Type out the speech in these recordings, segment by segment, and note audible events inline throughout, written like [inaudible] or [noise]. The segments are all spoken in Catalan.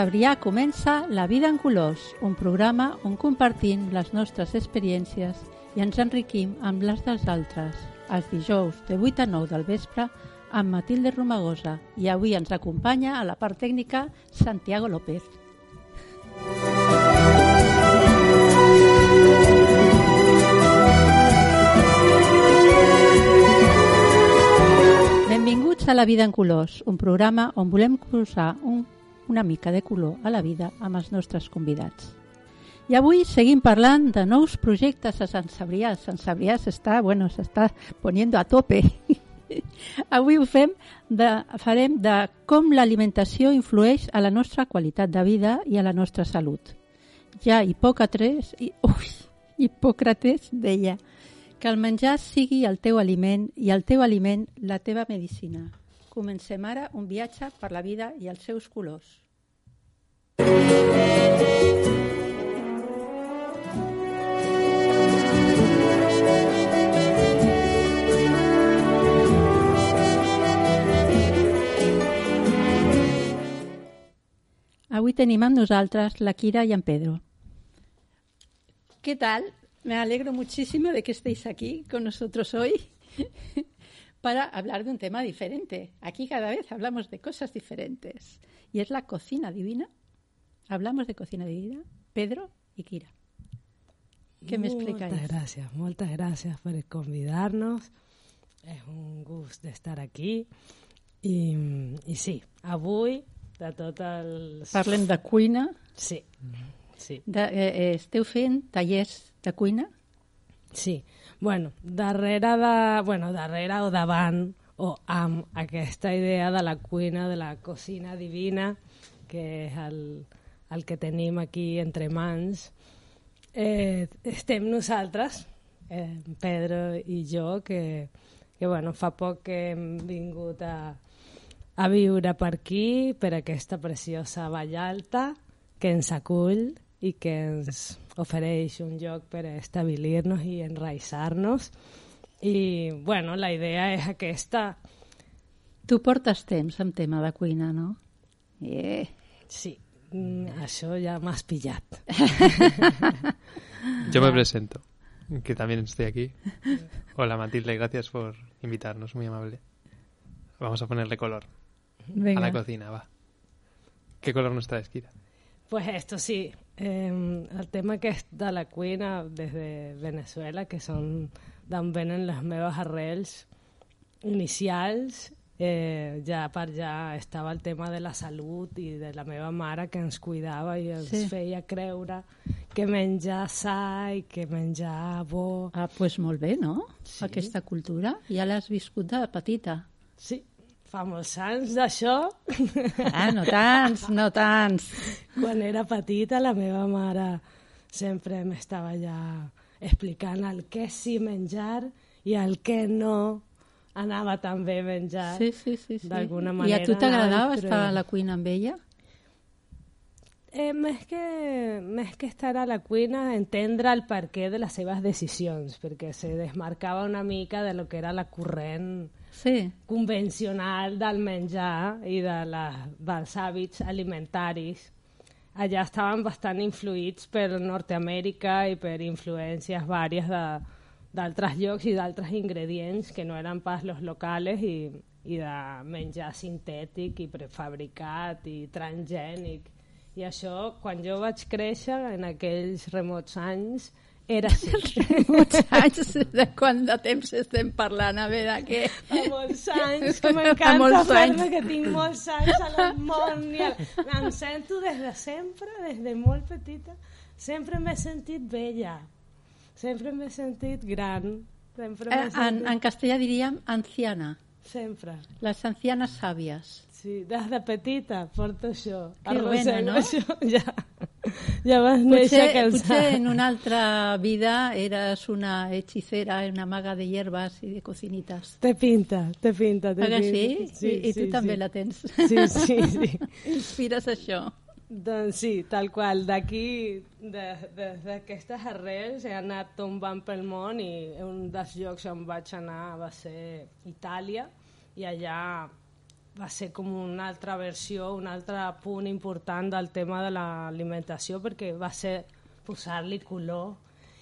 Cebrià comença La vida en colors, un programa on compartim les nostres experiències i ens enriquim amb les dels altres. Els dijous de 8 a 9 del vespre amb Matilde Romagosa i avui ens acompanya a la part tècnica Santiago López. Benvinguts a La vida en colors, un programa on volem posar un, una mica de color a la vida amb els nostres convidats. I avui seguim parlant de nous projectes a Sant Cebrià. Sant Cebrià s'està, bueno, s'està poniendo a tope. [laughs] avui ho fem de, farem de com l'alimentació influeix a la nostra qualitat de vida i a la nostra salut. Ja Hipòcrates, i, ui, Hipòcrates deia que el menjar sigui el teu aliment i el teu aliment la teva medicina. Comencem ara un viatge per la vida i els seus colors. Avui tenim amb nosaltres la Kira y en Pedro. ¿Qué tal? Me alegro muchísimo de que estéis aquí con nosotros hoy para hablar de un tema diferente. Aquí cada vez hablamos de cosas diferentes y es la cocina divina. Hablamos de cocina divina, Pedro y Kira. Què m'explicáis? Moltes gràcies, moltes gràcies per convidar-nos. És un gust d'estar aquí. I, I sí, avui, de tots els... Parlem de cuina. Sí, sí, De, eh, eh, esteu fent tallers de cuina? sí. Bueno, darrere de... Bueno, darrere o davant o amb aquesta idea de la cuina, de la cocina divina, que és el, el que tenim aquí entre mans, eh, estem nosaltres, eh, Pedro i jo, que, que bueno, fa poc que hem vingut a, a viure per aquí, per aquesta preciosa Vall Alta, que ens acull i que ens ofereix un lloc per establir-nos i enraissar-nos. I, bueno, la idea és aquesta. Tu portes temps amb tema de cuina, no? Yeah. Sí, mm, això ja m'has pillat. [laughs] Yo me presento, que también estoy aquí. Hola Matilde, gracias por invitarnos, muy amable. Vamos a ponerle color a la Venga. cocina, va. ¿Qué color nos traes, Kira? Pues esto sí, eh, el tema que és de la cuina des de Venezuela, que són d'on venen les meves arrels inicials, eh, ja per ja estava el tema de la salut i de la meva mare que ens cuidava i ens Sí. feia creure que menjar sa i que menjar bo... Ah, pues molt bé, no? Sí. Aquesta cultura. Ja l'has viscut de petita. Sí, fa molts anys d'això. Ah, no tants, no tants. Quan era petita, la meva mare sempre m'estava ja explicant el que sí menjar i el que no anava tan bé menjar. Sí, sí, sí. sí. D'alguna I a manera tu t'agradava estar a la cuina amb ella? Eh, més, que, més que estar a la cuina, entendre el perquè de les seves decisions, perquè se desmarcava una mica de lo que era la corrent Sí. convencional del menjar i de la, dels hàbits alimentaris. Allà estaven bastant influïts per Nord-Amèrica i per influències vàries d'altres llocs i d'altres ingredients que no eren pas los locals i, i de menjar sintètic i prefabricat i transgènic. I això, quan jo vaig créixer, en aquells remots anys, era així. Molts anys, de quant de temps estem parlant? A veure, què? Fa molts anys, que m'encanta molts fer-me anys. que tinc molts anys. I el- em sento des de sempre, des de molt petita, sempre m'he sentit vella. Sempre m'he sentit gran. Sempre Eh, m'he en, sentit... en castellà diríem anciana, Sempre. les ancianes sàvies. Sí, des de petita porto això. Que Arrossego no? Això, [laughs] ja, ja vas néixer Potser, cansada. potser en una altra vida eres una hechicera, una maga de hierbas i de cocinitas. Te pinta, te pinta, te pinta. sí? I, I tu també la tens. Sí, sí, sí. [laughs] Inspires això. Doncs sí, tal qual. D'aquí, d'aquestes arrels, he anat tombant pel món i un dels llocs on vaig anar va ser Itàlia i allà va ser com una altra versió, un altre punt important del tema de l'alimentació perquè va ser posar-li color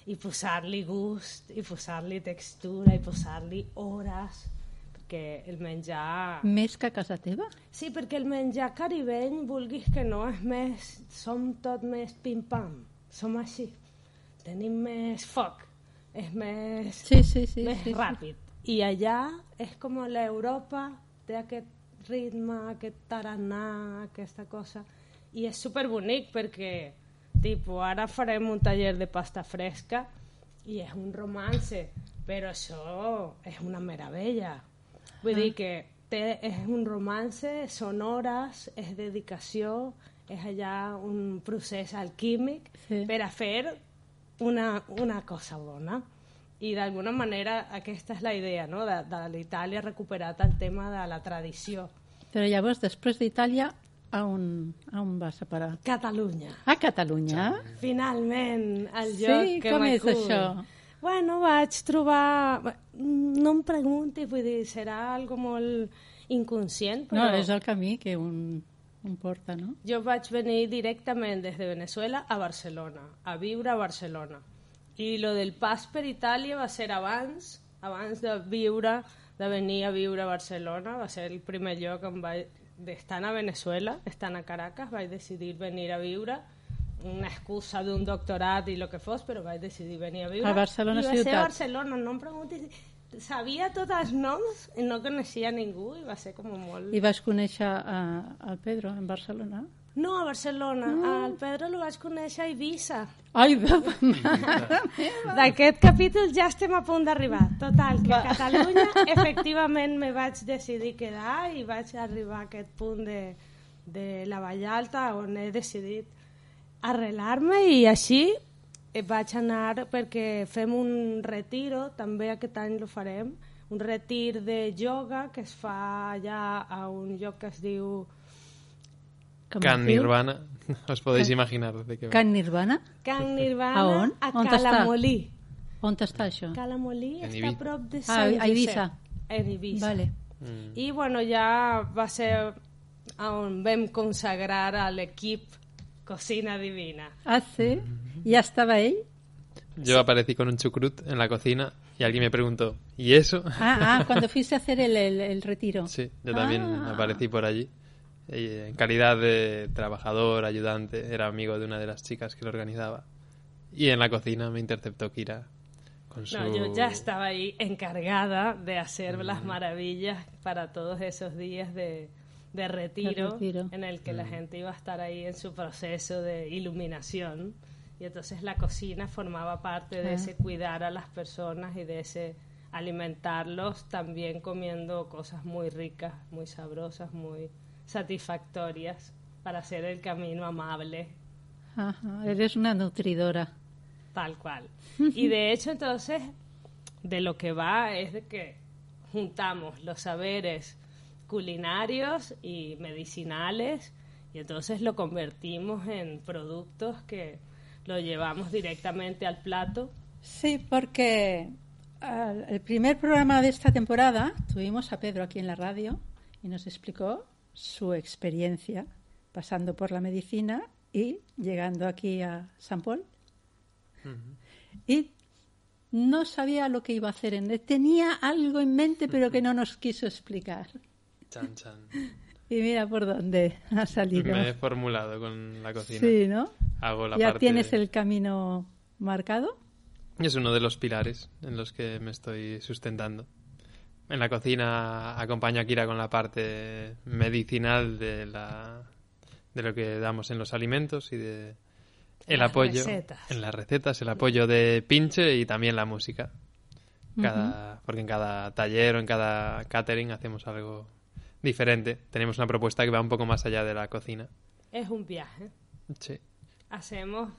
i posar-li gust i posar-li textura i posar-li hores perquè el menjar Més que a casa teva? Sí, perquè el menjar caribeny, vulguis que no, és més... Som tot més pim-pam. Som així. Tenim més foc. És més, Sí, sí, sí. més sí, sí. ràpid. I allà és com l'Europa té aquest ritme, aquest taranà, aquesta cosa. I és superbonic perquè, tipo, ara farem un taller de pasta fresca i és un romance, però això és una meravella. Vull dir que té, és un romance, són hores, és dedicació, és allà un procés alquímic Sí. per a fer una, una cosa bona. I d'alguna manera aquesta és la idea, no? de, de l'Itàlia recuperat el tema de la tradició. Però llavors, després d'Itàlia, a on, a on vas a parar? Catalunya. A Catalunya? Finalment, el Sí, lloc que com és m'acull. això? Bueno, vaig trobar... No em pregunti, vull dir, serà algo molt inconscient, però... No, és el camí que un, un porta, no? Jo vaig venir directament des de Venezuela a Barcelona, a viure a Barcelona. I lo del pas per Itàlia va ser abans, abans de viure, de venir a viure a Barcelona, va ser el primer lloc on vaig, estant a Venezuela, estant a Caracas, vaig decidir venir a viure, una excusa d'un doctorat i el que fos, però vaig decidir venir a viure. A Barcelona I va ser ciutat. a Barcelona, no em preguntis... Sabia tots els noms i no coneixia ningú i va ser com molt... I vas conèixer a, al Pedro en Barcelona? No, a Barcelona. Ah. El Pedro el vaig conèixer a Eivissa. Ai, meva! D'aquest capítol ja estem a punt d'arribar. Total, que a Catalunya efectivament me vaig decidir quedar i vaig arribar a aquest punt de, de la Vallalta on he decidit arrelar-me i així eh, vaig anar perquè fem un retiro, també aquest any lo farem, un retir de yoga que es fa allà a un lloc que es diu Can? Nirvana, [laughs] os podéis imaginar de qué va. Can Nirvana? Can [laughs] Nirvana A on? a On està? Calamolí. On està això? Calamolí En està a prop de Ah, Sant a Eivissa. En Eivissa. Vale. Mm. I bueno, ja va ser on vam consagrar a l'equip Cocina Divina. Ah, sí? Ja estava ell? Yo aparecí con un chucrut en la cocina y alguien me preguntó, ¿y eso? Ah, ah, cuando [laughs] fuiste a hacer el, el, el retiro. Sí, yo también Ah. aparecí por allí. En calidad de trabajador, ayudante, era amigo de una de las chicas que lo organizaba. Y en la cocina me interceptó Kira con su... No, yo ya estaba ahí encargada de hacer las maravillas para todos esos días de, de retiro, en el que la gente iba a estar ahí en su proceso de iluminación. Y entonces la cocina formaba parte de Ah. ese cuidar a las personas y de ese alimentarlos también comiendo cosas muy ricas, muy sabrosas, muy satisfactorias para hacer el camino amable Ajá, eres una nutridora. Tal cual. Y de hecho, entonces, de lo que va es de que juntamos los saberes culinarios y medicinales Y entonces lo convertimos en productos que lo llevamos directamente al plato. Sí, porque al- el primer programa de esta temporada tuvimos a Pedro aquí en la radio y nos explicó su experiencia pasando por la medicina y llegando aquí a San Paul. Y no sabía lo que iba a hacer. en- Tenía algo en mente, pero que no nos quiso explicar. Chan, chan. Y mira por dónde ha salido. Me he formulado con la cocina. Sí, ¿no? Hago la ¿Ya parte tienes de- el camino marcado? Es uno de los pilares en los que me estoy sustentando. En la cocina acompaño a Kira con la parte medicinal de la de lo que damos en los alimentos y de el Las apoyo recetas. en las recetas, el apoyo de pinche y también la música. Cada, porque en cada taller o en cada catering hacemos algo diferente. Tenemos una propuesta que va un poco más allá de la cocina. Es un viaje. Sí. hacemos,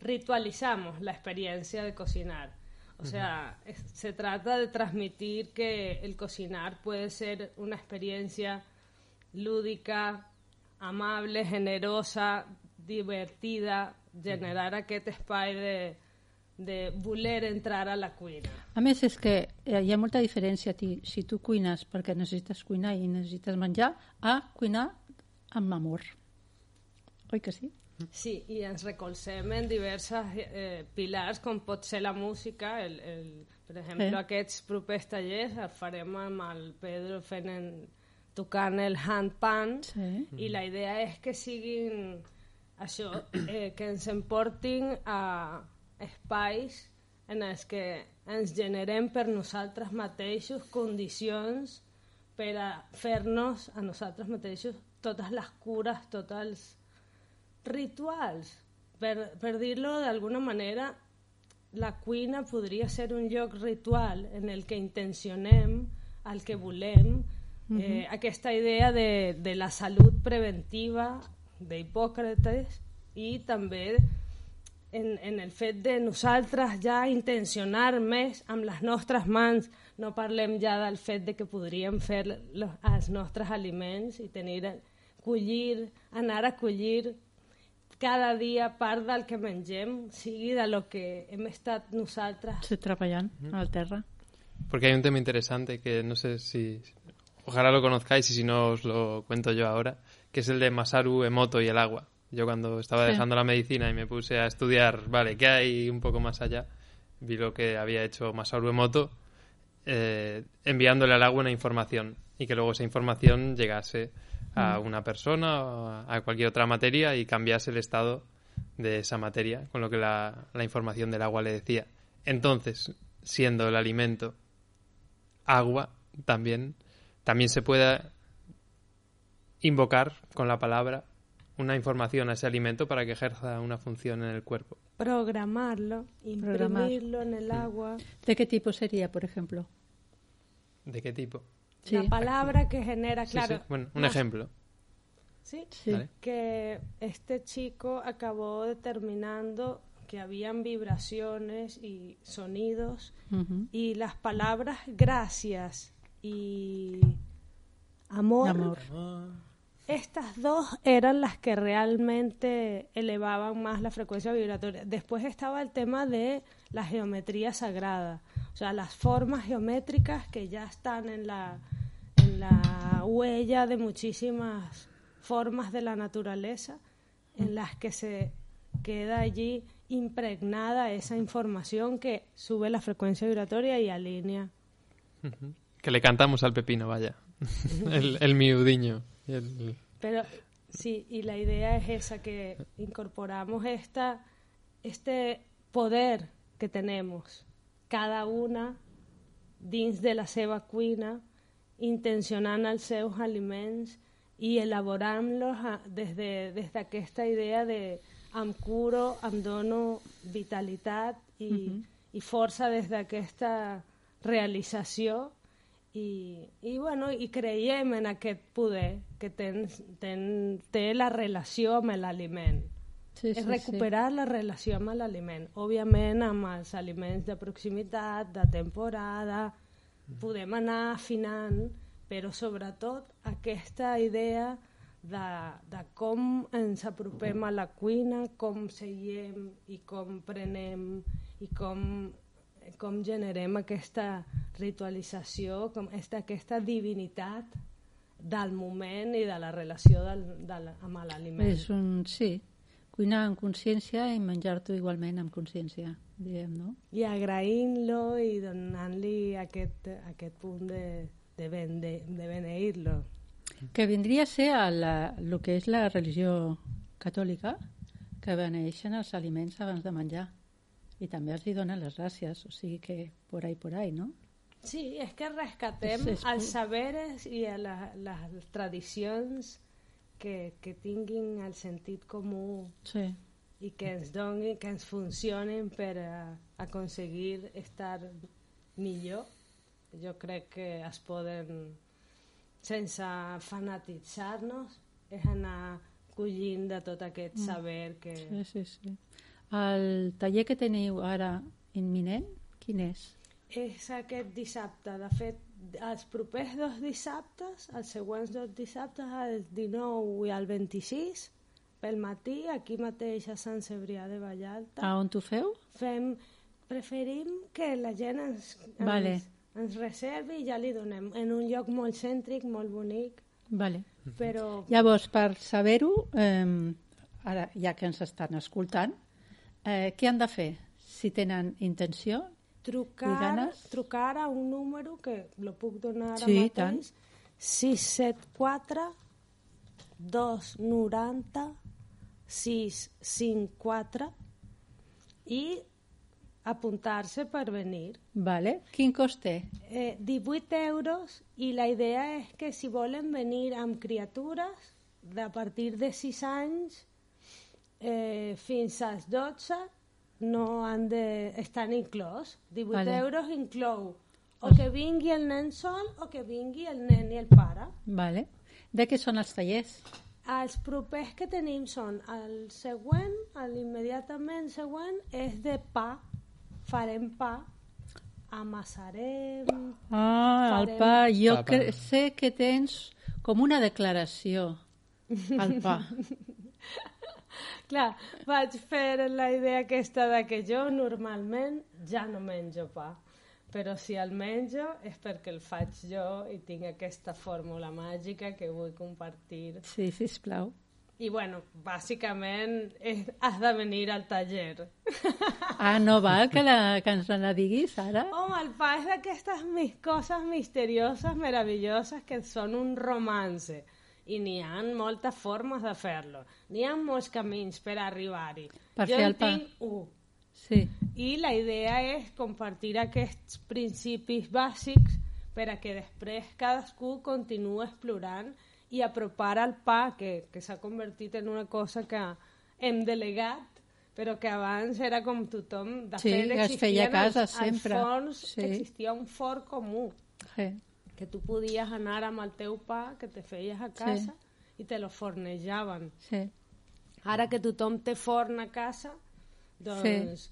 ritualizamos la experiencia de cocinar. O sea, es- se trata de transmitir que el cocinar puede ser una experiencia lúdica, amable, generosa, divertida, generar aquest espai de, de voler entrar a la cuina. A més, és que eh, hi ha molta diferència si tu cuines perquè necessites cuinar i necessites menjar a cuinar amb amor. Oi que sí? Sí, i ens recolzem en diverses eh, pilars, com pot ser la música. El, el, per exemple, Sí. aquests propers tallers els farem amb el Pedro fent en, tocant el handpan Sí. i la idea és que siguin això, eh, que ens emportin a espais en els que ens generem per nosaltres mateixos condicions per a fer-nos a nosaltres mateixos totes les cures, tots els rituals. Per, per dir-lo d'alguna manera, la cuina podria ser un lloc ritual en el que intencionem el que volem, eh, aquesta idea de, de la salut preventiva d'Hipòcrates i també en, en el fet de nosaltres ja intencionar més amb les nostres mans, no parlem ja del fet de que podríem fer los, els nostres aliments i tenir, collir, anar a collir cada dia part del que mengem sigui de lo que hem estat nosaltres. Sí, treballant al terra. Porque hay un tema interesante que no sé si... Ojalá lo conozcáis y si no os lo cuento yo ahora, que es el de Masaru Emoto y el agua. Yo cuando estaba Sí. dejando la medicina y me puse a estudiar, vale, ¿qué hay un poco más allá? Vi lo que había hecho Masaru Emoto eh, enviándole al agua una información y que luego esa información llegase a una persona o a cualquier otra materia y cambiase el estado de esa materia, con lo que la, la información del agua le decía. Entonces, siendo el alimento agua, también, también se puede invocar con la palabra una información a ese alimento para que ejerza una función en el cuerpo. Programarlo, Programar. imprimirlo en el agua. ¿De qué tipo sería, por ejemplo? ¿De qué tipo? Sí. La palabra que genera, Sí, claro. sí. Bueno, un más- ejemplo. Sí. Vale. que este chico acabó determinando que habían vibraciones y sonidos y las palabras gracias y amor, Amor. estas dos eran las que realmente elevaban más la frecuencia vibratoria. Después estaba el tema de la geometría sagrada, o sea, las formas geométricas que ya están en la, en la huella de muchísimas formas de la naturaleza, en las que se queda allí impregnada esa información que sube la frecuencia vibratoria y alinea. Que le cantamos al pepino, vaya. el, el miudiño. el- Pero sí, y la idea es esa, que incorporamos esta, este poder que tenemos, cada una dins de la seva cuina, intencionant els seus aliments i elaborant-los des de, des d'aquesta idea de em curo, em dono vitalitat i, i força des d'aquesta realització i, i, bueno, i creiem en aquest poder que ten, ten, té la relació amb l'aliment. Sí, és sí, recuperar la relació amb l'aliment. Òbviament, amb els aliments de proximitat, de temporada, podem anar afinant, però sobretot aquesta idea de, de com ens apropem a la cuina, com seiem i com prenem i com, com generem aquesta ritualització, com esta, aquesta divinitat del moment i de la relació del, del, amb l'aliment. És un... Sí, cuinar amb consciència i menjar-t'ho igualment amb consciència, diguem, no? I agraint-lo i donant-li aquest, aquest punt de, de, ben, de, de beneir-lo. Que vindria a ser el, que és la religió catòlica, que beneixen els aliments abans de menjar i també els hi donen les gràcies, o sigui que por ahí, por ahí, no? Sí, és que rescatem És- és- els saberes i a la, les tradicions que, que tinguin el sentit comú Sí. i que ens donin, que ens funcionin per a, aconseguir estar millor. Jo crec que es poden, sense fanatitzar-nos, és anar collint de tot aquest saber que... Sí, sí, sí. El taller que teniu ara imminent, quin és? És aquest dissabte. De fet, els propers dos dissabtes, els següents dos dissabtes, el 19 i el 26, pel matí, aquí mateix a Sant Cebrià de Vallalta, A on t'ho feu? fem, preferim que la gent ens, ens, Vale. ens reservi i ja li donem en un lloc molt cèntric, molt bonic, Vale. però Llavors, per saber-ho, eh, ara ja que ens estan escoltant, eh, què han de fer? Si tenen intenció? Trucar, ganes? trucar a un número que lo puc donar ara Sí, mateix, tant. 674 290 654 i apuntar-se per venir. Vale. Quin cost té? Eh, 18 euros i la idea és que si volen venir amb criatures de a partir de 6 anys eh, fins als 12 no han de estar inclòs. 18 Vale. euros inclou o que vingui el nen sol o que vingui el nen i el pare. Vale. De què són els tallers? Els propers que tenim són el següent, l'immediatament següent, és de pa. Farem pa, amassarem, Ah, el Farem- pa. Jo Pa, pa. sé que tens com una declaració al pa. [laughs] Clar, vaig fer la idea aquesta de que jo normalment ja no menjo pa, però si el menjo és perquè el faig jo i tinc aquesta fórmula màgica que vull compartir. Sí, sisplau. I bueno, bàsicament és, has de venir al taller. Ah, no val que, la, que ens la diguis ara? Home, el pa és d'aquestes mis coses misterioses, meravelloses, que són un romance. I n'hi ha moltes formes de fer-lo. N'hi ha molts camins per arribar-hi. Per jo fer en el pa. tinc un. Sí. I la idea és compartir aquests principis bàsics per a que després cadascú continuï explorant i apropar el pa, que, que s'ha convertit en una cosa que hem delegat, però que abans era com tothom... De Sí, fet, que es feia a casa els, sempre. Els forns, Sí. existia un forn comú, sí. Que tu podies anar amb el teu pa que te feies a casa i te lo fornejaven. sí. Ara que tothom té forn a casa, doncs...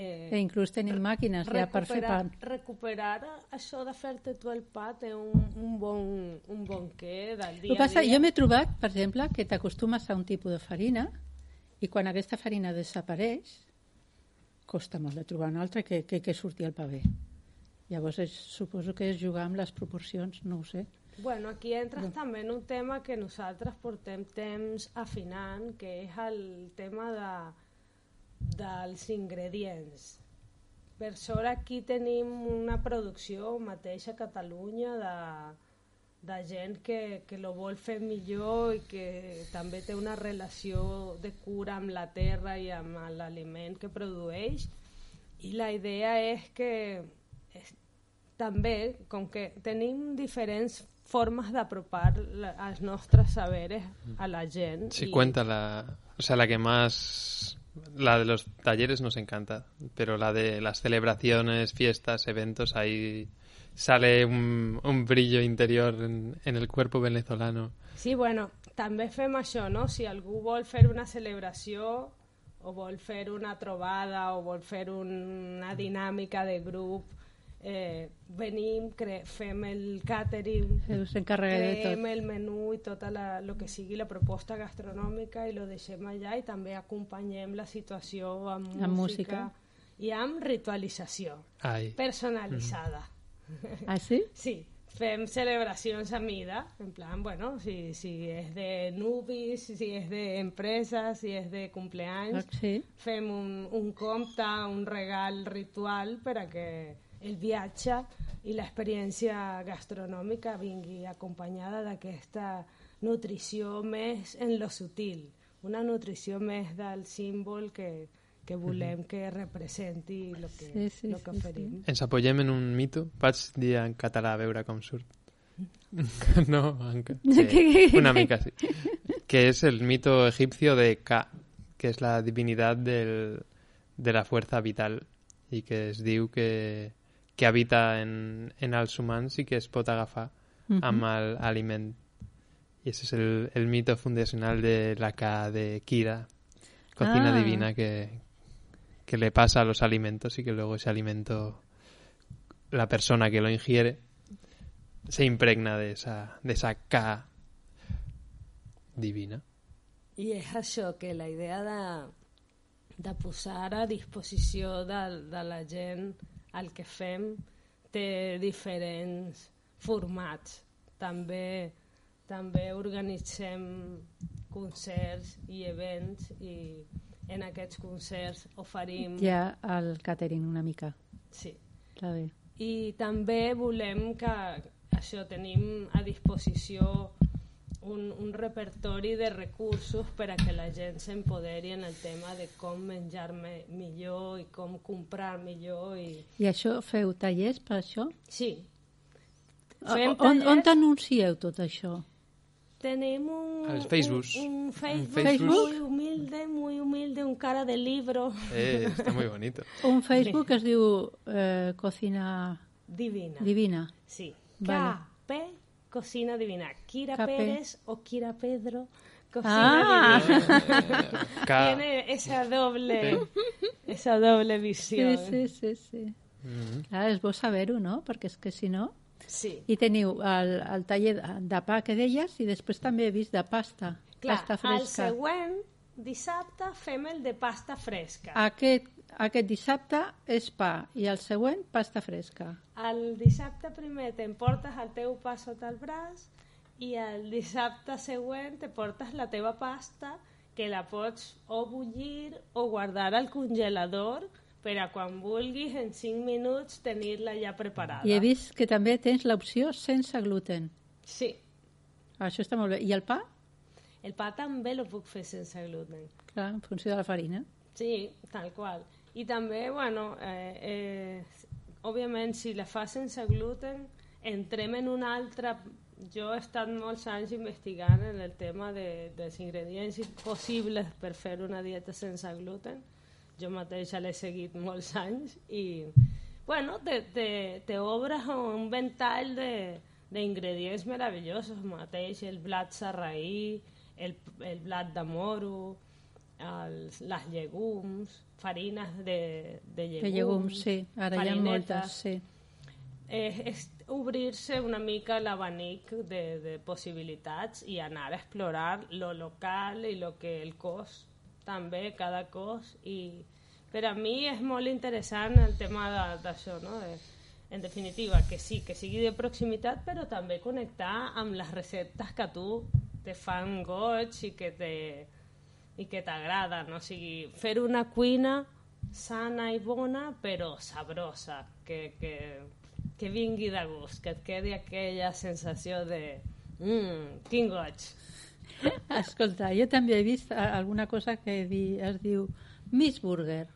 Eh, I inclús tenim màquines ja per fer pa. recuperar això de fer-te tu el pa té un, un, bon, un bon què del El dia que passa, a dia. jo m'he trobat, per exemple, que t'acostumes a un tipus de farina i quan aquesta farina desapareix costa molt de trobar una altra que, que, que surti el pa bé. Llavors és, suposo que és jugar amb les proporcions, no ho sé. Bueno, aquí entres també en un tema que nosaltres portem temps afinant, que és el tema de, dels ingredients. Per sort aquí tenim una producció mateix a Catalunya de, de gent que, que lo vol fer millor i que també té una relació de cura amb la terra i amb l'aliment que produeix i la idea és que és, també, com que tenim diferents formes d'apropar els nostres saberes a la gent. Sí, i- cuenta la... O sea, la que más... La de los talleres nos encanta, pero la de las celebraciones, fiestas, eventos, ahí sale un, un brillo interior en, en el cuerpo venezolano. Sí, bueno, també fem això, no? Si algú vol fer una celebració o vol fer una trobada o vol fer una dinàmica de grup eh, venim, cre fem el catering, de creem el menú i tot la, lo que sigui la proposta gastronòmica i lo deixem allà i també acompanyem la situació amb, Amb música, música. i amb ritualització Ai. personalitzada. Ah, sí? [laughs] Sí, fem celebracions a mida, en plan, bueno, si, si és de nubis, si és d'empreses, si és de cumpleaños, Ah, sí. fem un, un compte, un regal ritual per a que el viatge i l'experiència gastronòmica vingui acompanyada d'aquesta nutrició més en lo sutil, una nutrició més del símbol que, que volem que representi el que, Sí, sí, lo que sí, oferim. Ens apoyem en un mito? Vaig dir en català a veure com surt. [laughs] no, en... sí, una mica sí. Que es el mito egipcio de Ka, que es la divinidad del, de la fuerza vital i que es diu que, que habita en, en els humans i que es pot agafar amb aliment. I ese es el, el mito fundacional de la Ka de Kira, cocina Ah. divina que, que le pasa a los alimentos y que luego ese alimento, la persona que lo ingiere, se impregna de esa, de esa K divina. I és això, que la idea de, de posar a disposició de, de la gent el que fem té diferents formats. També, també organitzem concerts i events i en aquests concerts oferim... Ja el catering una mica. Sí. Bé. I també volem que això tenim a disposició un, un repertori de recursos per a que la gent s'empoderi en el tema de com menjar me, millor i com comprar millor. I... I això, feu tallers per això? Sí. O- Fem on, on tallers. t'anuncieu tot això? Tenim un, un, un Facebook, Facebook. muy humilde, muy humilde, un cara de libro Eh, está muy bonito. [laughs] Un Facebook es diu eh, Cocina divina. Divina. Sí. Vale. K.P. Cocina Divina. Kira KP. Pérez o Kira Pedro. Cocina Ah. Divina. [laughs] Tiene esa doble, esa doble Sí, visión. sí, sí. sí. Clar, és bo saber-ho, no? Perquè és que si no... Sí. I teniu el, el taller de, pa que deies i després també he vist de pasta. Clar, pasta el fresca. següent dissabte fem el de pasta fresca. Aquest, aquest dissabte és pa i el següent pasta fresca. El dissabte primer t'emportes el teu pa sota el braç i el dissabte següent te portes la teva pasta que la pots o bullir o guardar al congelador per a quan vulguis en 5 minuts tenir-la ja preparada. I he vist que també tens l'opció sense gluten. Sí, Això està molt bé. I el pa? el pa també lo puc fer sense gluten. Clar, en funció de la farina. Sí, tal qual. I també, bueno, eh, eh, òbviament, si la fas sense gluten, entrem en una altra... Jo he estat molts anys investigant en el tema de, dels ingredients possibles per fer una dieta sense gluten. Jo mateixa l'he seguit molts anys i, bueno, te, te, te obres un ventall de- d'ingredients meravellosos mateix, el blat sarraí, el, el blat de moro, els, les llegums, farines de, de llegums, De llegums, sí. Ara hi ha moltes, sí. Eh, és obrir-se una mica l'abanic de, de possibilitats i anar a explorar lo local i lo que el cos també, cada cos i per a mi és molt interessant el tema de- d'això no? de, en definitiva, que sí, que sigui de proximitat però també connectar amb les receptes que tu te fan goig i que te i que t'agrada, no? O sigui, fer una cuina sana i bona, però sabrosa, que, que, que vingui de gust, que et quedi aquella sensació de mmm, quin goig. Escolta, jo també he vist alguna cosa que di, es diu Miss Burger.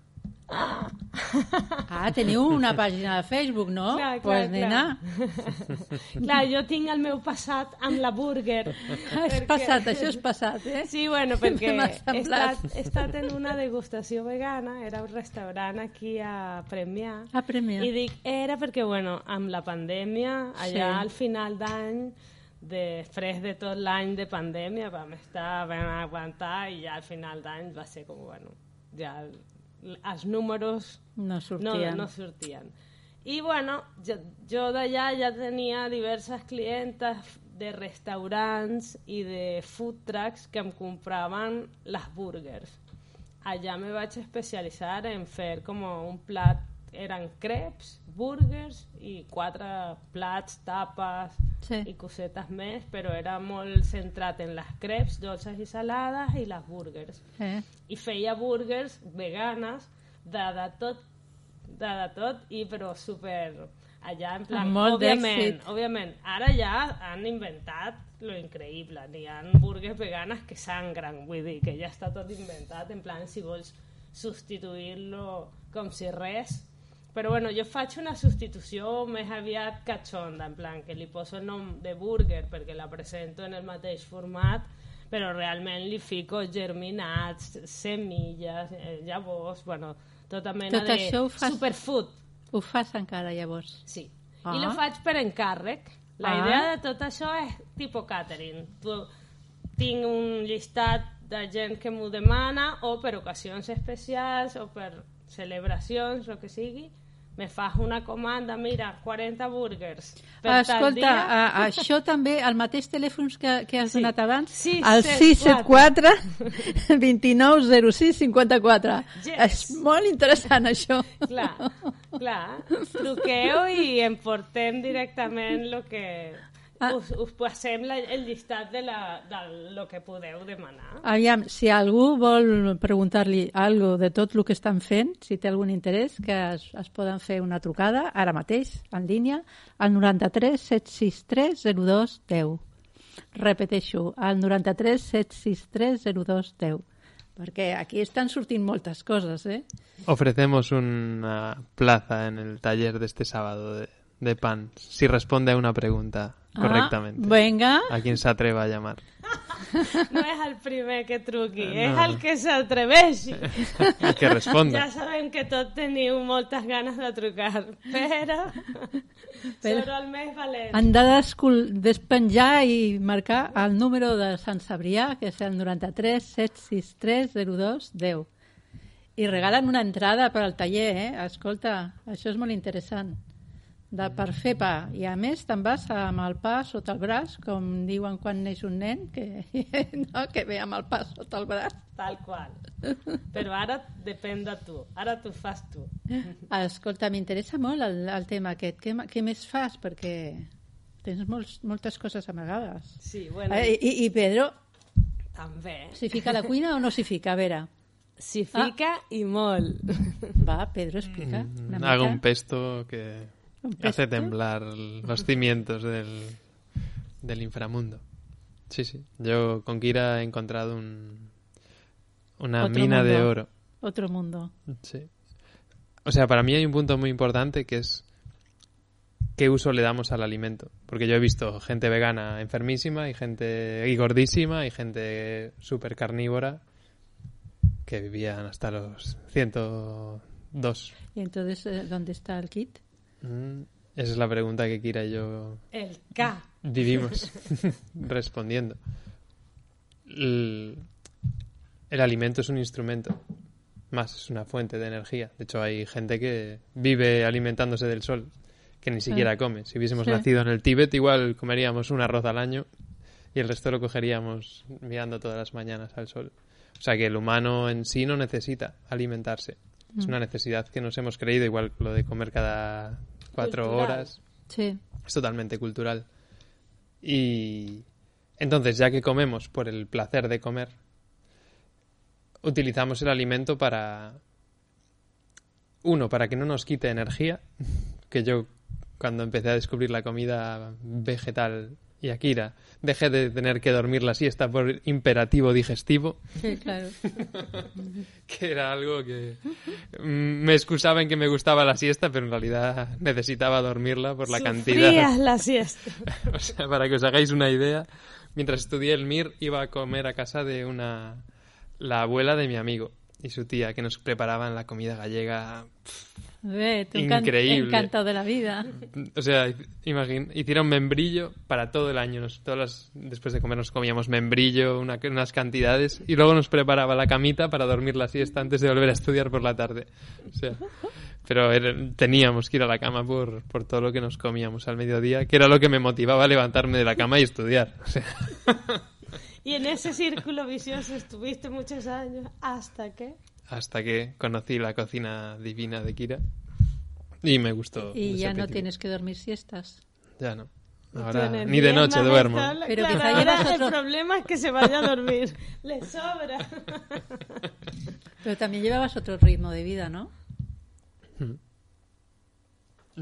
Ah, teniu una pàgina de Facebook, no? Clar, clar, pues, clar. nena, Clar, jo tinc el meu passat amb la burger. [laughs] és passat, això és passat, eh? Sí, bueno, perquè he estat, he estat en una degustació vegana, era un restaurant aquí a Premià, A Premià. I dic, era perquè, bueno, amb la pandèmia, allà Sí. al final d'any, després de tot l'any de pandèmia, vam estar, vam aguantar i ja al final d'any va ser com, bueno, ja els números No no, sortien. no sortien. I bueno, jo, jo d'allà ja tenia diverses clientes de restaurants i de food trucks que em compraven les burgers. Allà me vaig especialitzar en fer com un plat, eren crepes, burgers i quatre plats, tapes Sí. i cosetes més, però era molt centrat en les crepes, dolces i salades i les burgers Eh? i feia burgers veganes de, de tot de, de tot i però super allà en plan, molt òbviament, òbviament, ara ja han inventat lo increïble, n'hi ha burgers veganes que sangren, vull dir que ja està tot inventat, en plan si vols substituir-lo com si res però bueno, jo faig una substitució més aviat catxonda, en plan que li poso el nom de burger perquè la presento en el mateix format, però realment li fico germinats, semilles, eh, llavors, bueno, tota mena Tot de ho fas- superfood. Ho fas encara, llavors? Sí. Ah. I lo faig per encàrrec. La Ah. idea de tot això és tipus catering. Tu, tinc un llistat de gent que m'ho demana o per ocasions especials o per celebracions o que sigui me fas una comanda, mira, 40 burgers per Escolta, dia. a, això també, el mateix telèfon que, que has Sí. donat abans, Sí, el set, 674 29 06 54. Yes. És molt interessant, això. Clar, clar. Truqueu i em portem directament lo que... Ah. Us, us passem la, el llistat de, la, de lo que podeu demanar. Aviam, si algú vol preguntar-li algo de tot el que estan fent, si té algun interès, que es, es poden fer una trucada ara mateix, en línia, al 93 763 02 10. Repeteixo, al 93 763 02 10. Perquè aquí estan sortint moltes coses, eh? Ofrecemos una plaza en el taller de este sábado de, de pan, si responde a una pregunta correctamente. Ah, venga. A quien se atreva a llamar. [laughs] No és el primer que truqui, No. és el que s'atreveixi. [laughs] El que responda. Ja sabem que tots teniu moltes ganes de trucar, però, [laughs] Però- sóc el més valent. Han de despenjar i marcar el número de Sant Cebrià, que és el 93 763 02 10. I regalen una entrada per al taller, eh? Escolta, això és molt interessant. De, per fer pa. I a més te'n vas amb el pa sota el braç, com diuen quan neix un nen, que, [laughs] no, que ve amb el pa sota el braç. Tal qual. Però ara depèn de tu. Ara t'ho fas tu. [laughs] Escolta, m'interessa molt el, el tema aquest. Què, què més fas? Perquè tens molts, moltes coses amagades. Sí, bueno, Eh, i, I Pedro, també. s'hi fica a la cuina o no s'hi fica? A veure, S'hi fica i molt. va, Pedro, explica. Mica. Hago un pesto que ¿Un hace temblar los [laughs] cimientos del, del inframundo. Sí, sí. Yo con Kira he encontrado un, una Otro mina de oro. Otro mundo. Sí. O sea, para mí hay un punto muy importante que es qué uso le damos al alimento. Porque yo he visto gente vegana enfermísima y gente y gordísima y gente súper carnívora que vivían hasta los 102. Y entonces, eh, ¿dónde está el kit? Mm, Esa es la pregunta que Kira y yo El K. vivimos [laughs] [laughs] respondiendo. El, el alimento es un instrumento, más es una fuente de energía. De hecho, hay gente que vive alimentándose del sol, que ni siquiera come. Si hubiésemos Sí. nacido en el Tíbet, igual comeríamos un arroz al año y el resto lo cogeríamos mirando todas las mañanas al sol. O sea que el humano en sí no necesita alimentarse. Es una necesidad que nos hemos creído, igual lo de comer cada cuatro Cultural. horas Sí. es totalmente cultural. Y entonces, ya que comemos por el placer de comer, utilizamos el alimento para, uno, para que no nos quite energía, [laughs] que yo cuando empecé a descubrir la comida vegetal y Akira, dejé de tener que dormir la siesta por imperativo digestivo, Sí, claro. [laughs] que era algo que mm, me excusaba en que me gustaba la siesta, pero en realidad necesitaba dormirla por la cantidad. Sufrías la [laughs] siesta. O sea, para que os hagáis una idea, mientras estudié el MIR iba a comer a casa de una la abuela de mi amigo y su tía que nos preparaban la comida gallega pff, Increíble. encantado de la vida. O sea, imagín, hicieron membrillo para todo el año. Nos, todas las- después de comer nos comíamos membrillo, una- unas cantidades, y luego nos preparaba la camita para dormir la siesta antes de volver a estudiar por la tarde. O sea, pero era- teníamos que ir a la cama por, por todo lo que nos comíamos al mediodía, que era lo que me motivaba a levantarme de la cama y estudiar. O sea, Y en ese círculo vicioso estuviste muchos años hasta que... hasta que conocí la cocina divina de Kira y me gustó. Y ya no tienes que dormir siestas. Ya no. Ahora ni de noche duermo. Pero claro, quizá ahora llevas el problema es que se vaya a dormir. Le sobra. [laughs] Pero también llevabas otro ritmo de vida, ¿no?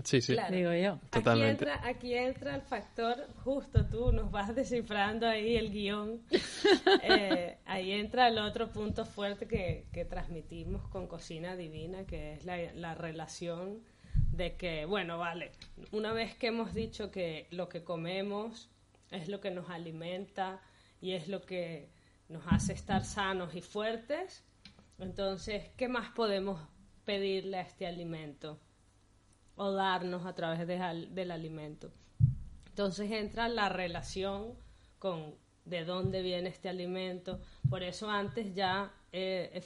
Sí, sí. Claro. Digo yo. Totalmente. Aquí entra, aquí entra el factor, justo tú nos vas [laughs] descifrando ahí el guion. [laughs] Eh, ahí entra el otro punto fuerte que, que transmitimos con Cocina Divina, que es la, la relación de que, bueno, vale, una vez que hemos dicho que lo que comemos es lo que nos alimenta y es lo que nos hace estar sanos y fuertes, entonces, ¿qué más podemos pedirle a este alimento? O darnos a través de al- del alimento. Entonces entra la relación con de dónde viene este alimento. Por eso antes ja eh.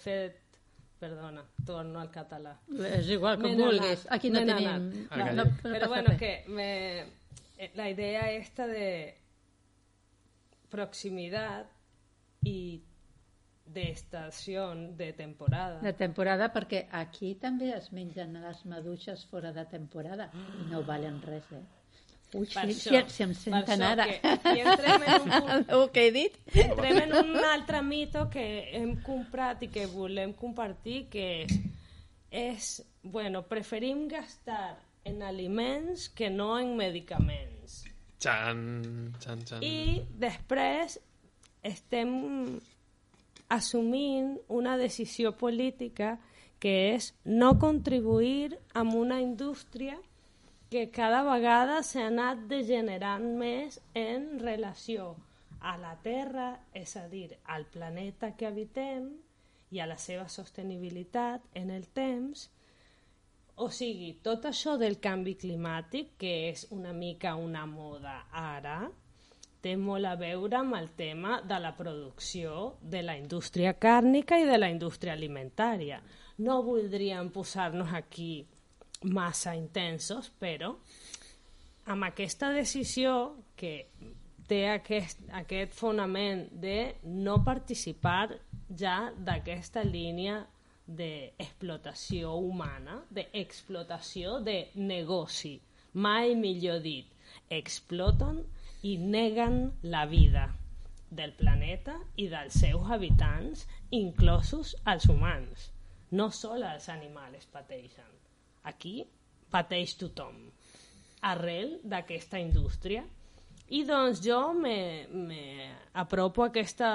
Perdona, torno al català. És igual, n'anat, vulguis. Aquí no tenim... n'anat. No, Vale. no, no Pero bueno, res. que me, eh, la idea esta de proximidad y de estación, de temporada. De temporada, perquè aquí també es mengen les maduixes fora de temporada i no valen res, eh? Ui, Per si, si, això, si em per senten això ara. que entrem en un [laughs] punt El que he dit? Entrem en un altre mito que hem comprat i que volem compartir, que és, és bueno, preferim gastar en aliments que no en medicaments. Chan, chan, chan. I després estem assumint una decisió política que és no contribuir amb una indústria que cada vegada s'ha anat degenerant més en relació a la Terra, és a dir, al planeta que habitem i a la seva sostenibilitat en el temps, o sigui, tot això del canvi climàtic, que és una mica una moda ara, té molt a veure amb el tema de la producció de la indústria càrnica i de la indústria alimentària. No voldríem posar-nos aquí massa intensos, però amb aquesta decisió que té aquest, aquest fonament de no participar ja d'aquesta línia d'explotació humana, d'explotació de negoci. Mai millor dit, exploten i neguen la vida del planeta i dels seus habitants, inclosos els humans. No sols els animals pateixen. Aquí pateix tothom arrel d'aquesta indústria i doncs jo me, me apropo aquesta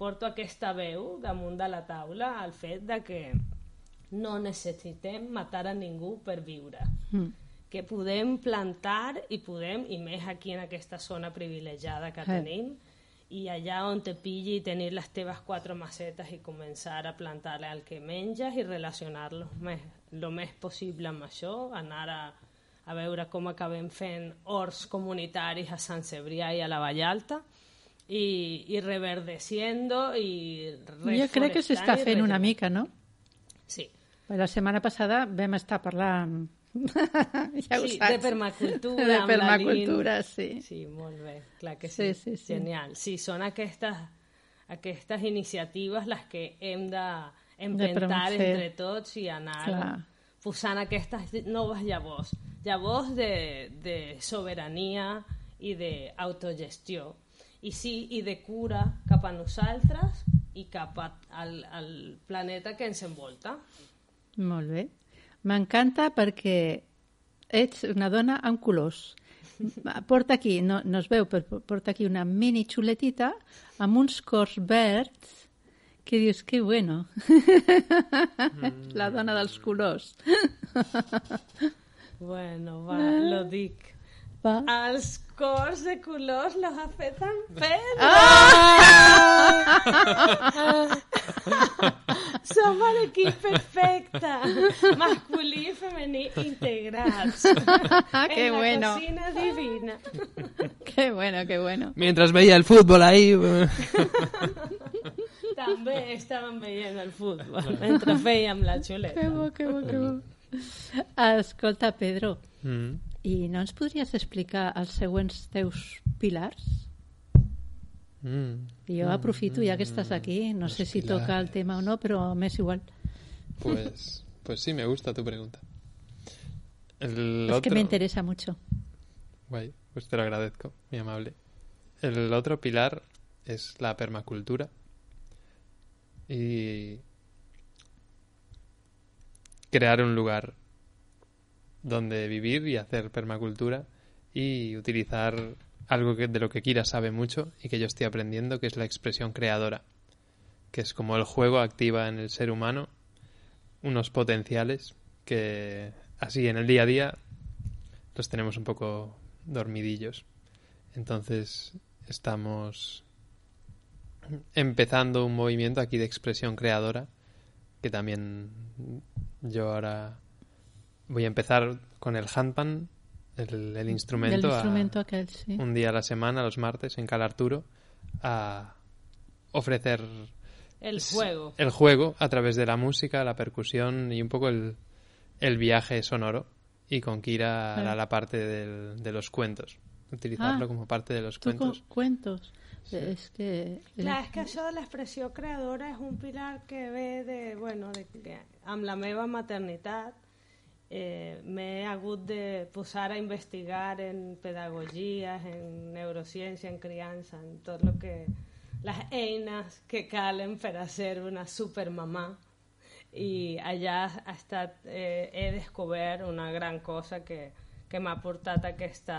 porto aquesta veu damunt de la taula al fet de que no necessitem matar a ningú per viure Mm. Que podem plantar i podem, i més aquí en aquesta zona privilegiada que Eh. tenim, i allà on te pilli tenir les teves quatre macetes i començar a plantar el que menges i relacionar-los més, lo més possible amb això, anar a, a veure com acabem fent horts comunitaris a Sant Cebrià i a la Vallalta i, i reverdeciendo i Jo crec que s'està fent una mica, no? Sí, La setmana passada vam estar parlant... [laughs] ja ho sí saps. [laughs] de permacultura, De permacultura, sí. Sí, molt bé, clar que Sí, sí. sí, sí. Genial. Sí, són aquestes, aquestes iniciatives les que hem d'emprentar fer. entre tots i anar Clar. posant aquestes noves llavors. Llavors de, de sobirania i d'autogestió. I sí, i de cura cap a nosaltres i cap a, al, al planeta que ens envolta. Molt bé. M'encanta perquè ets una dona amb colors. Porta aquí, no, no es veu, però porta aquí una mini xuletita amb uns cors verds que dius, que bueno. [laughs] La dona dels colors. Bueno, va, lo dic. Va. Els cors de colors los ha fet en Pedro. [laughs] Som l'equip perfecte, masculí i femení integrats. [laughs] qué en bueno. la cocina divina. [laughs] Qué bueno, qué bueno. Mientras veía el fútbol ahí... També estàvem veient el futbol mentre fèiem la xuleta. Que bo, que bo, que bo. Escolta, Pedro, Mm. I no ens podries explicar els següents teus pilars? Mm. Jo aprofito, ja que estàs aquí, no sé si toca el tema o no, però m'és igual. Pues, pues sí, me gusta tu pregunta. El Es que me interesa mucho. Guay, pues te lo agradezco, muy amable. El otro pilar es la permacultura. Y crear un lugar donde vivir y hacer permacultura y utilizar algo que, de lo que Kira sabe mucho y que yo estoy aprendiendo, que es la expresión creadora, que es como el juego activa en el ser humano unos potenciales que así en el día a día los tenemos un poco dormidillos. Entonces estamos empezando un movimiento aquí de expresión creadora que también yo ahora voy a empezar con el handpan, el, el instrumento, Del a- instrumento aquel, sí. un día a la semana, los martes, en Cal Arturo, a ofrecer El juego. el juego a través de la música, la percusión y un poco el, el viaje sonoro. Y con Kira hará Ah. la parte del- de los cuentos. Utilizarlo Ah. como parte de los cuentos. cu- cuentos. Es que... Clar, és que això de l'expressió creadora és un pilar que ve de, bueno, de, que amb la meva maternitat eh, m'he hagut de posar a investigar en pedagogies, en neurociència, en criança, en tot el que... les eines que calen per a ser una supermamà i allà ha estat, eh, he descobert una gran cosa que, que m'ha portat aquesta,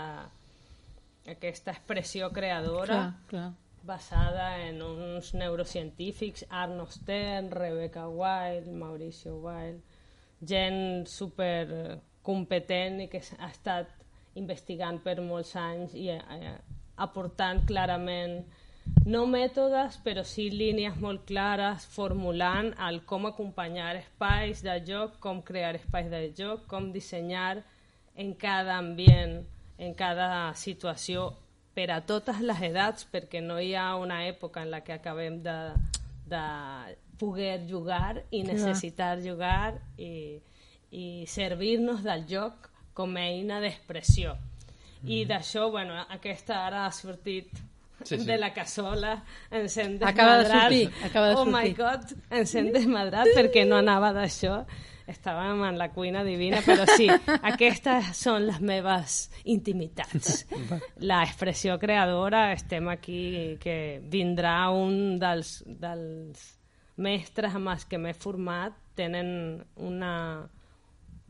aquesta expressió creadora Clar, clar. basada en uns neurocientífics, Arno Stern, Rebecca Wild, Mauricio Wild, gent super eh, competent i que ha estat investigant per molts anys i eh, aportant clarament no mètodes, però sí línies molt clares, formulant el com acompanyar espais de joc, com crear espais de joc, com dissenyar en cada ambient, en cada situació, per a totes les edats, perquè no hi ha una època en la que acabem de, de poder jugar i Clar. necessitar jugar i, i servir-nos del joc com a eina d'expressió. I d'això, bueno, aquesta ara ha sortit Sí, sí. de la cassola, ens hem Acaba de desmadrat. sortir, acaba de oh my sortir. god, ens hem desmadrat perquè no anava d'això. Estàvem en la cuina divina, però sí, [laughs] aquestes són les meves intimitats. La expressió creadora, estem aquí, que vindrà un dels, dels mestres amb els que m'he format, tenen una,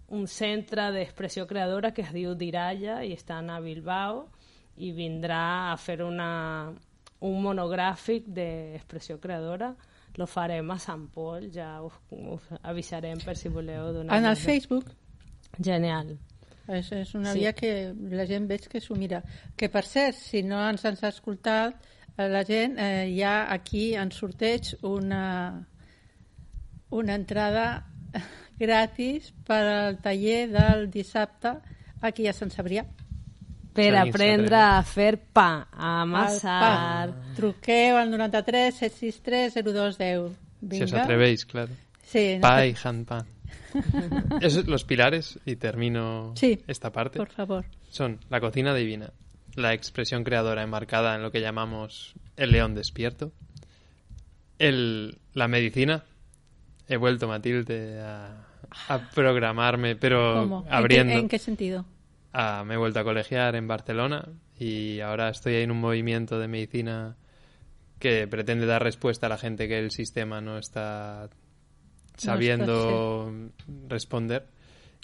un centre d'expressió creadora que es diu Diralla i estan a Bilbao i vindrà a fer una, un monogràfic d'expressió creadora lo farem a Sant Pol ja us, us avisarem per si voleu donar En el Facebook genial és, és una Sí. via que la gent veig que s'ho mira. Que per cert, si no ens has escoltat, la gent, eh, hi ha aquí en sorteig una, una entrada [laughs] gratis per al taller del dissabte aquí a Sant Cebrià. per Sant aprendre a fer pa, a amassar pa. Truqueu al 93 763 0210. Si os atrevéis, claro. Sí, no Pa te- y handpan. [laughs] Esos los pilares, y termino Sí, esta parte, por favor. son la cocina divina, la expresión creadora enmarcada en lo que llamamos el león despierto, el, la medicina. He vuelto, Matilde, a, a programarme, pero ¿Cómo? ¿En qué- abriendo. ¿En qué sentido? Ah, me he vuelto a colegiar en Barcelona y ahora estoy en un movimiento de medicina que pretende dar respuesta a la gente que el sistema no está sabiendo responder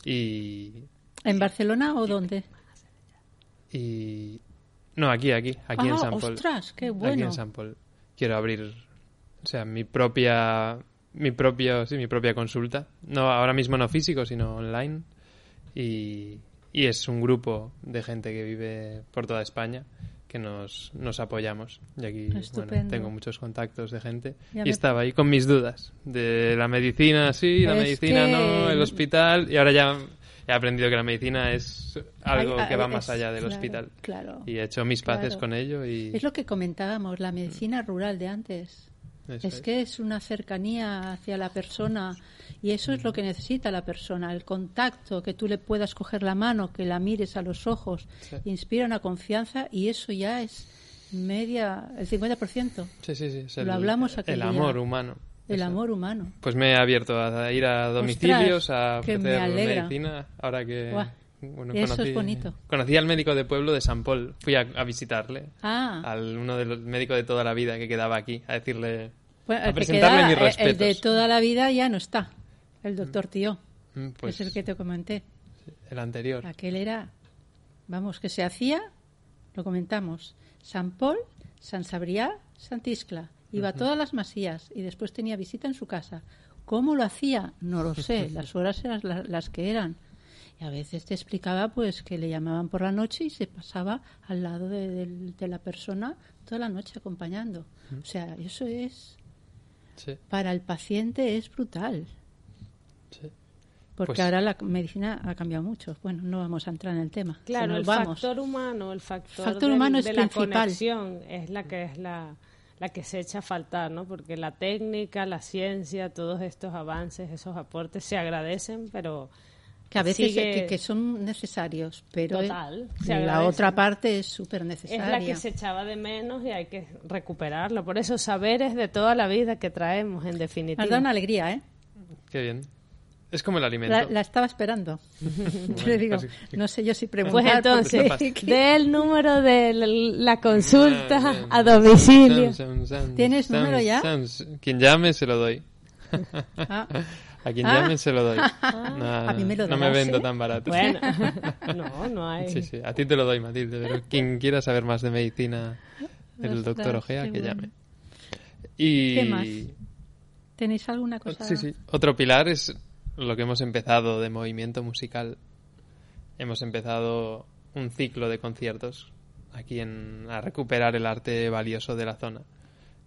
y, ¿En Barcelona o dónde? Y no aquí aquí aquí en ah, San Paul ostras, qué aquí bueno. en San Paul quiero abrir o sea mi propia mi propia sí mi propia consulta no ahora mismo no físico sino online y, y es un grupo de gente que vive por toda España que nos, nos apoyamos. Y aquí bueno, tengo muchos contactos de gente. Ya y me- estaba ahí con mis dudas de la medicina sí, la Es medicina que- no, el hospital. Y ahora ya he aprendido que la medicina es algo Ay, que va más allá del claro, hospital. Claro. Y he hecho mis paces Claro. con ello y Es lo que comentábamos, la medicina rural de antes. eso Es es. que es una cercanía hacia la persona y eso es lo que necesita la persona, el contacto, que tú le puedas coger la mano, que la mires a los ojos, Sí. inspira una confianza y eso ya es media, el 50%, Sí, sí, sí, es Lo el, hablamos aquel el día. amor humano. El amor humano. Pues me he abierto a ir a domicilios, Ostras, a me ofrecer medicina. Ahora que. Bueno, eso es bonito. Conocí al médico de pueblo de San Paul. Fui a, a visitarle. Ah, Al uno de los médicos de toda la vida que quedaba aquí. A decirle. bueno, a presentarle queda- mis el- el de respetos. toda la vida ya no está, el doctor Tío, "Mm, Pues es el que te comenté. el anterior. Aquel era, vamos, que se hacía, lo comentamos, San Paul, San Sabriá, Sant Iscla. Iba a todas las masías y después tenía visita en su casa. ¿Cómo lo hacía? No lo sé. [laughs] Las horas eran la- las que eran. Y a veces te explicaba pues que le llamaban por la noche y se pasaba al lado de, la persona toda la noche acompañando. O sea, eso es, Sí, para el paciente es brutal. sí. Porque Pues- ahora la medicina ha cambiado mucho. Bueno, no vamos a entrar en el tema. Claro, el vamos. factor humano, el factor, Factor del- humano es de la principal. conexión es la que es la, la que se echa a faltar, ¿no? Porque la técnica, la ciencia, todos estos avances, esos aportes se agradecen, pero Que a veces sigue- que, que son necesarios, pero Total, se la otra parte es súper es necesaria. la que se echaba de menos y hay que recuperarlo. Por eso saberes de toda la vida que traemos, en definitiva. has dado una alegría, ¿eh? Qué bien. Es como el alimento. La, la estaba esperando. [laughs] Yo [laughs] le digo, pues, no sé yo si preguntar. Pues entonces, dé [laughs] el número de la, consulta Ah, a domicilio. ¿Tienes número ya? Quien llame se lo doy. Ah, A quien Ah. llame se lo doy. No, A mí me lo no me vendo ¿eh? tan barato. Bueno, no, no hay. Sí, sí, a ti te lo doy, Matilde, pero quien quiera saber más de medicina del Ostras, doctor Ojea, que bueno. llame. Y... ¿Qué más? ¿Tenéis alguna cosa? Sí, sí. Otro pilar es lo que hemos empezado de movimiento musical. Hemos empezado un ciclo de conciertos aquí en, a recuperar el arte valioso de la zona.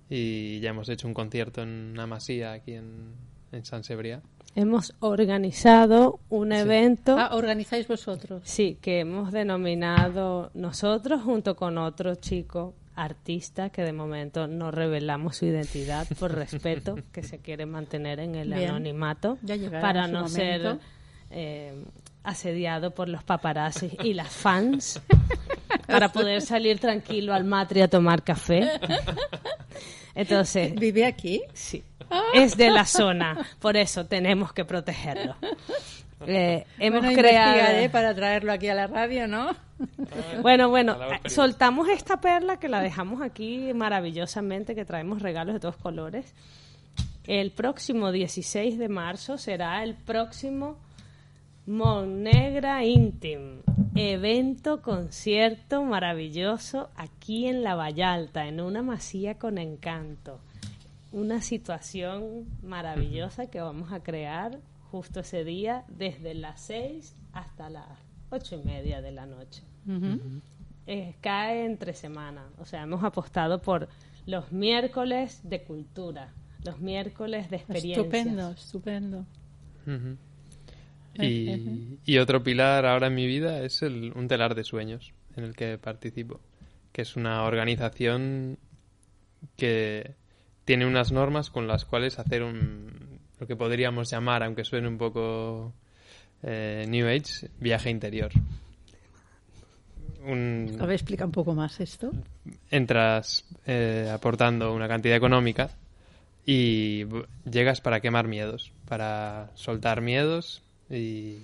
Y ya hemos hecho un concierto en una masía aquí en, en San Sebriá. Hemos organizado un evento, Ah, organizáis vosotros. sí, que hemos denominado nosotros junto con otro chico artista que de momento no revelamos su identidad por respeto, [laughs] que se quiere mantener en el Bien. anonimato para no ser eh, asediado por los paparazzi y las fans, [laughs] para poder salir tranquilo al matri a tomar café. Entonces, ¿Vive aquí? Sí, es de la zona, por eso tenemos que protegerlo. [laughs] Eh, hemos bueno, creado. para traerlo aquí a la radio, ¿no? [laughs] Bueno, bueno, eh, soltamos esta perla que la dejamos aquí maravillosamente, que traemos regalos de todos colores. El próximo 16 de marzo será el próximo Monnegra Intim, evento, concierto maravilloso aquí en La Vallalta, en una masía con encanto. Una situación maravillosa que vamos a crear justo ese día, desde las 6 hasta las ocho y media de la noche. Eh, cae entre semana. O sea, hemos apostado por los miércoles de cultura, los miércoles de experiencias. Estupendo, estupendo. Ujú. Eh, Y, y otro pilar ahora en mi vida es el, un telar de sueños en el que participo, que es una organización que tiene unas normas con las cuales hacer un, lo que podríamos llamar, aunque suene un poco eh, New Age, viaje interior. Un, A ver, explica un poco más esto. entras eh, aportando una cantidad económica y llegas para quemar miedos, para soltar miedos y,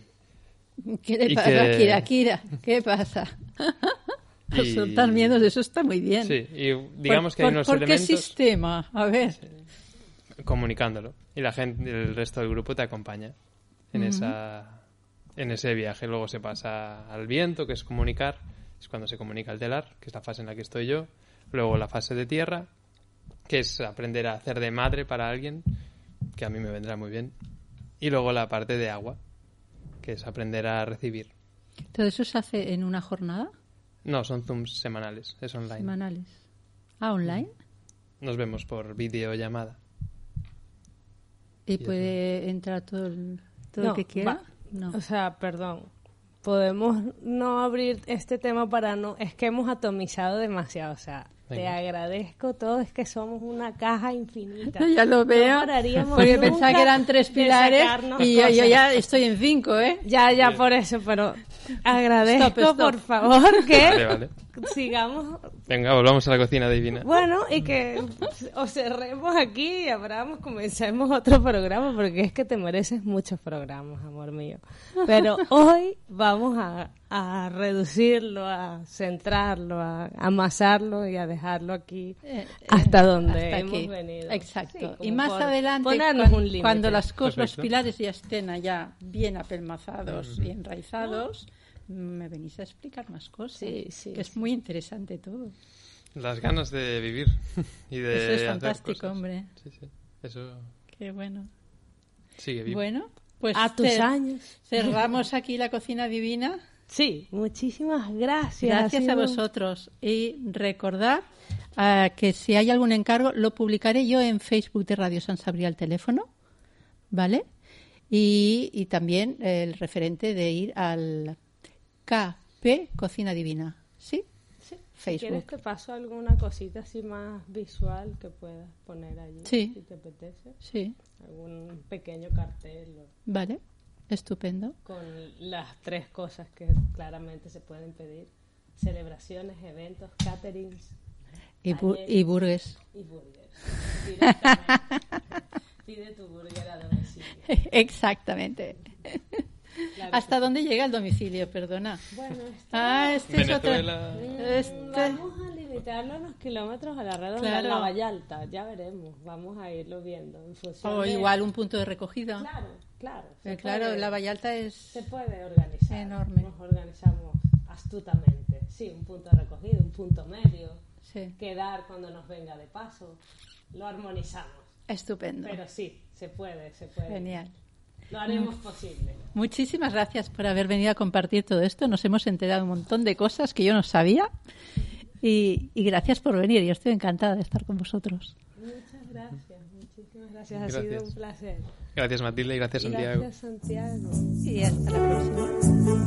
¿Qué le pasa, que- Kira? Kira, ¿qué pasa? [laughs] Y- Soltar miedos, eso está muy bien. sí, y digamos ¿Por- que hay por- unos ¿Por qué elementos sistema? A ver. comunicándolo y la gente, el resto del grupo te acompaña en esa en ese viaje. Luego se pasa al viento, que es comunicar, es cuando se comunica el telar, que es la fase en la que estoy yo. Luego la fase de tierra, que es aprender a hacer de madre para alguien, que a mí me vendrá muy bien. Y luego la parte de agua, que es aprender a recibir. ¿Todo eso se hace en una jornada? No, son Zooms semanales, es online. Semanales. Ah, online. Nos vemos por videollamada. Y Y puede entrar todo el, todo el que quiera. va- No. O sea, perdón. Podemos no abrir este tema para no... Es que hemos atomizado demasiado. O sea, te Venga. agradezco todo. Es que somos una caja infinita. [laughs] ya lo veo. No porque pensaba que eran tres pilares y yo, ya estoy en cinco, ¿eh? Ya, ya, por eso, pero agradezco, Stop, stop. por favor, [laughs] que Vale, vale. Sigamos Venga, volvamos a la cocina divina. Bueno, y que os cerremos aquí y abramos, comencemos otro programa, porque es que te mereces muchos programas, amor mío. Pero hoy vamos a, a reducirlo, a centrarlo, a amasarlo y a dejarlo aquí Eh, hasta donde hasta hemos aquí. venido. Exacto. Sí, y más adelante, cuando las cosas, los pilares ya estén allá bien apelmazados y enraizados, me venís a explicar más cosas. Sí, sí, que es muy interesante todo. Las ganas de vivir y de Eso es hacer fantástico, cosas. hombre. Sí, sí. Eso Qué bueno. sigue vivo. Bueno, pues A tus cer- años. cerramos [laughs] aquí la cocina divina. Sí, muchísimas gracias. Gracias a vosotros. Y recordar ah, que si hay algún encargo, lo publicaré yo en Facebook de Radio San Sabriel al teléfono, ¿vale? Y, y también el referente de ir al KP Cocina Divina, ¿sí? Sí, Si Facebook. quieres te paso alguna cosita así más visual que puedas poner allí, Sí. si te apetece. Sí, Algún pequeño cartel o- vale. Estupendo. con las tres cosas que claramente se pueden pedir. Celebraciones, eventos, caterings Y, bu- y burgues. y burgers. [laughs] Pide tu burger a domicilio. Exactamente. Claro ¿Hasta dónde llega el domicilio? Perdona. Bueno, este- Ah, este es otro. Este... Vamos a limitarnos los kilómetros a la redonda, Claro. la Vallalta, ya veremos, vamos a irlo viendo en función O de- igual un punto de recogida. Claro, claro. se Eh, claro, puede- la Vallalta es... Se puede organizar. Enorme. Nos organizamos astutamente. Sí, un punto de recogida, un punto medio. Sí, Quedar cuando nos venga de paso. Lo armonizamos. estupendo. Pero sí, se puede, se puede. Genial. Lo haremos posible. Muchísimas gracias por haber venido a compartir todo esto. Nos hemos enterado un montón de cosas que yo no sabía. Y, y gracias por venir. Yo estoy encantada de estar con vosotros. Muchas gracias, muchísimas gracias. Ha Gracias. sido un placer. Gracias Matilde y gracias Santiago. Gracias, Santiago. Y hasta la próxima.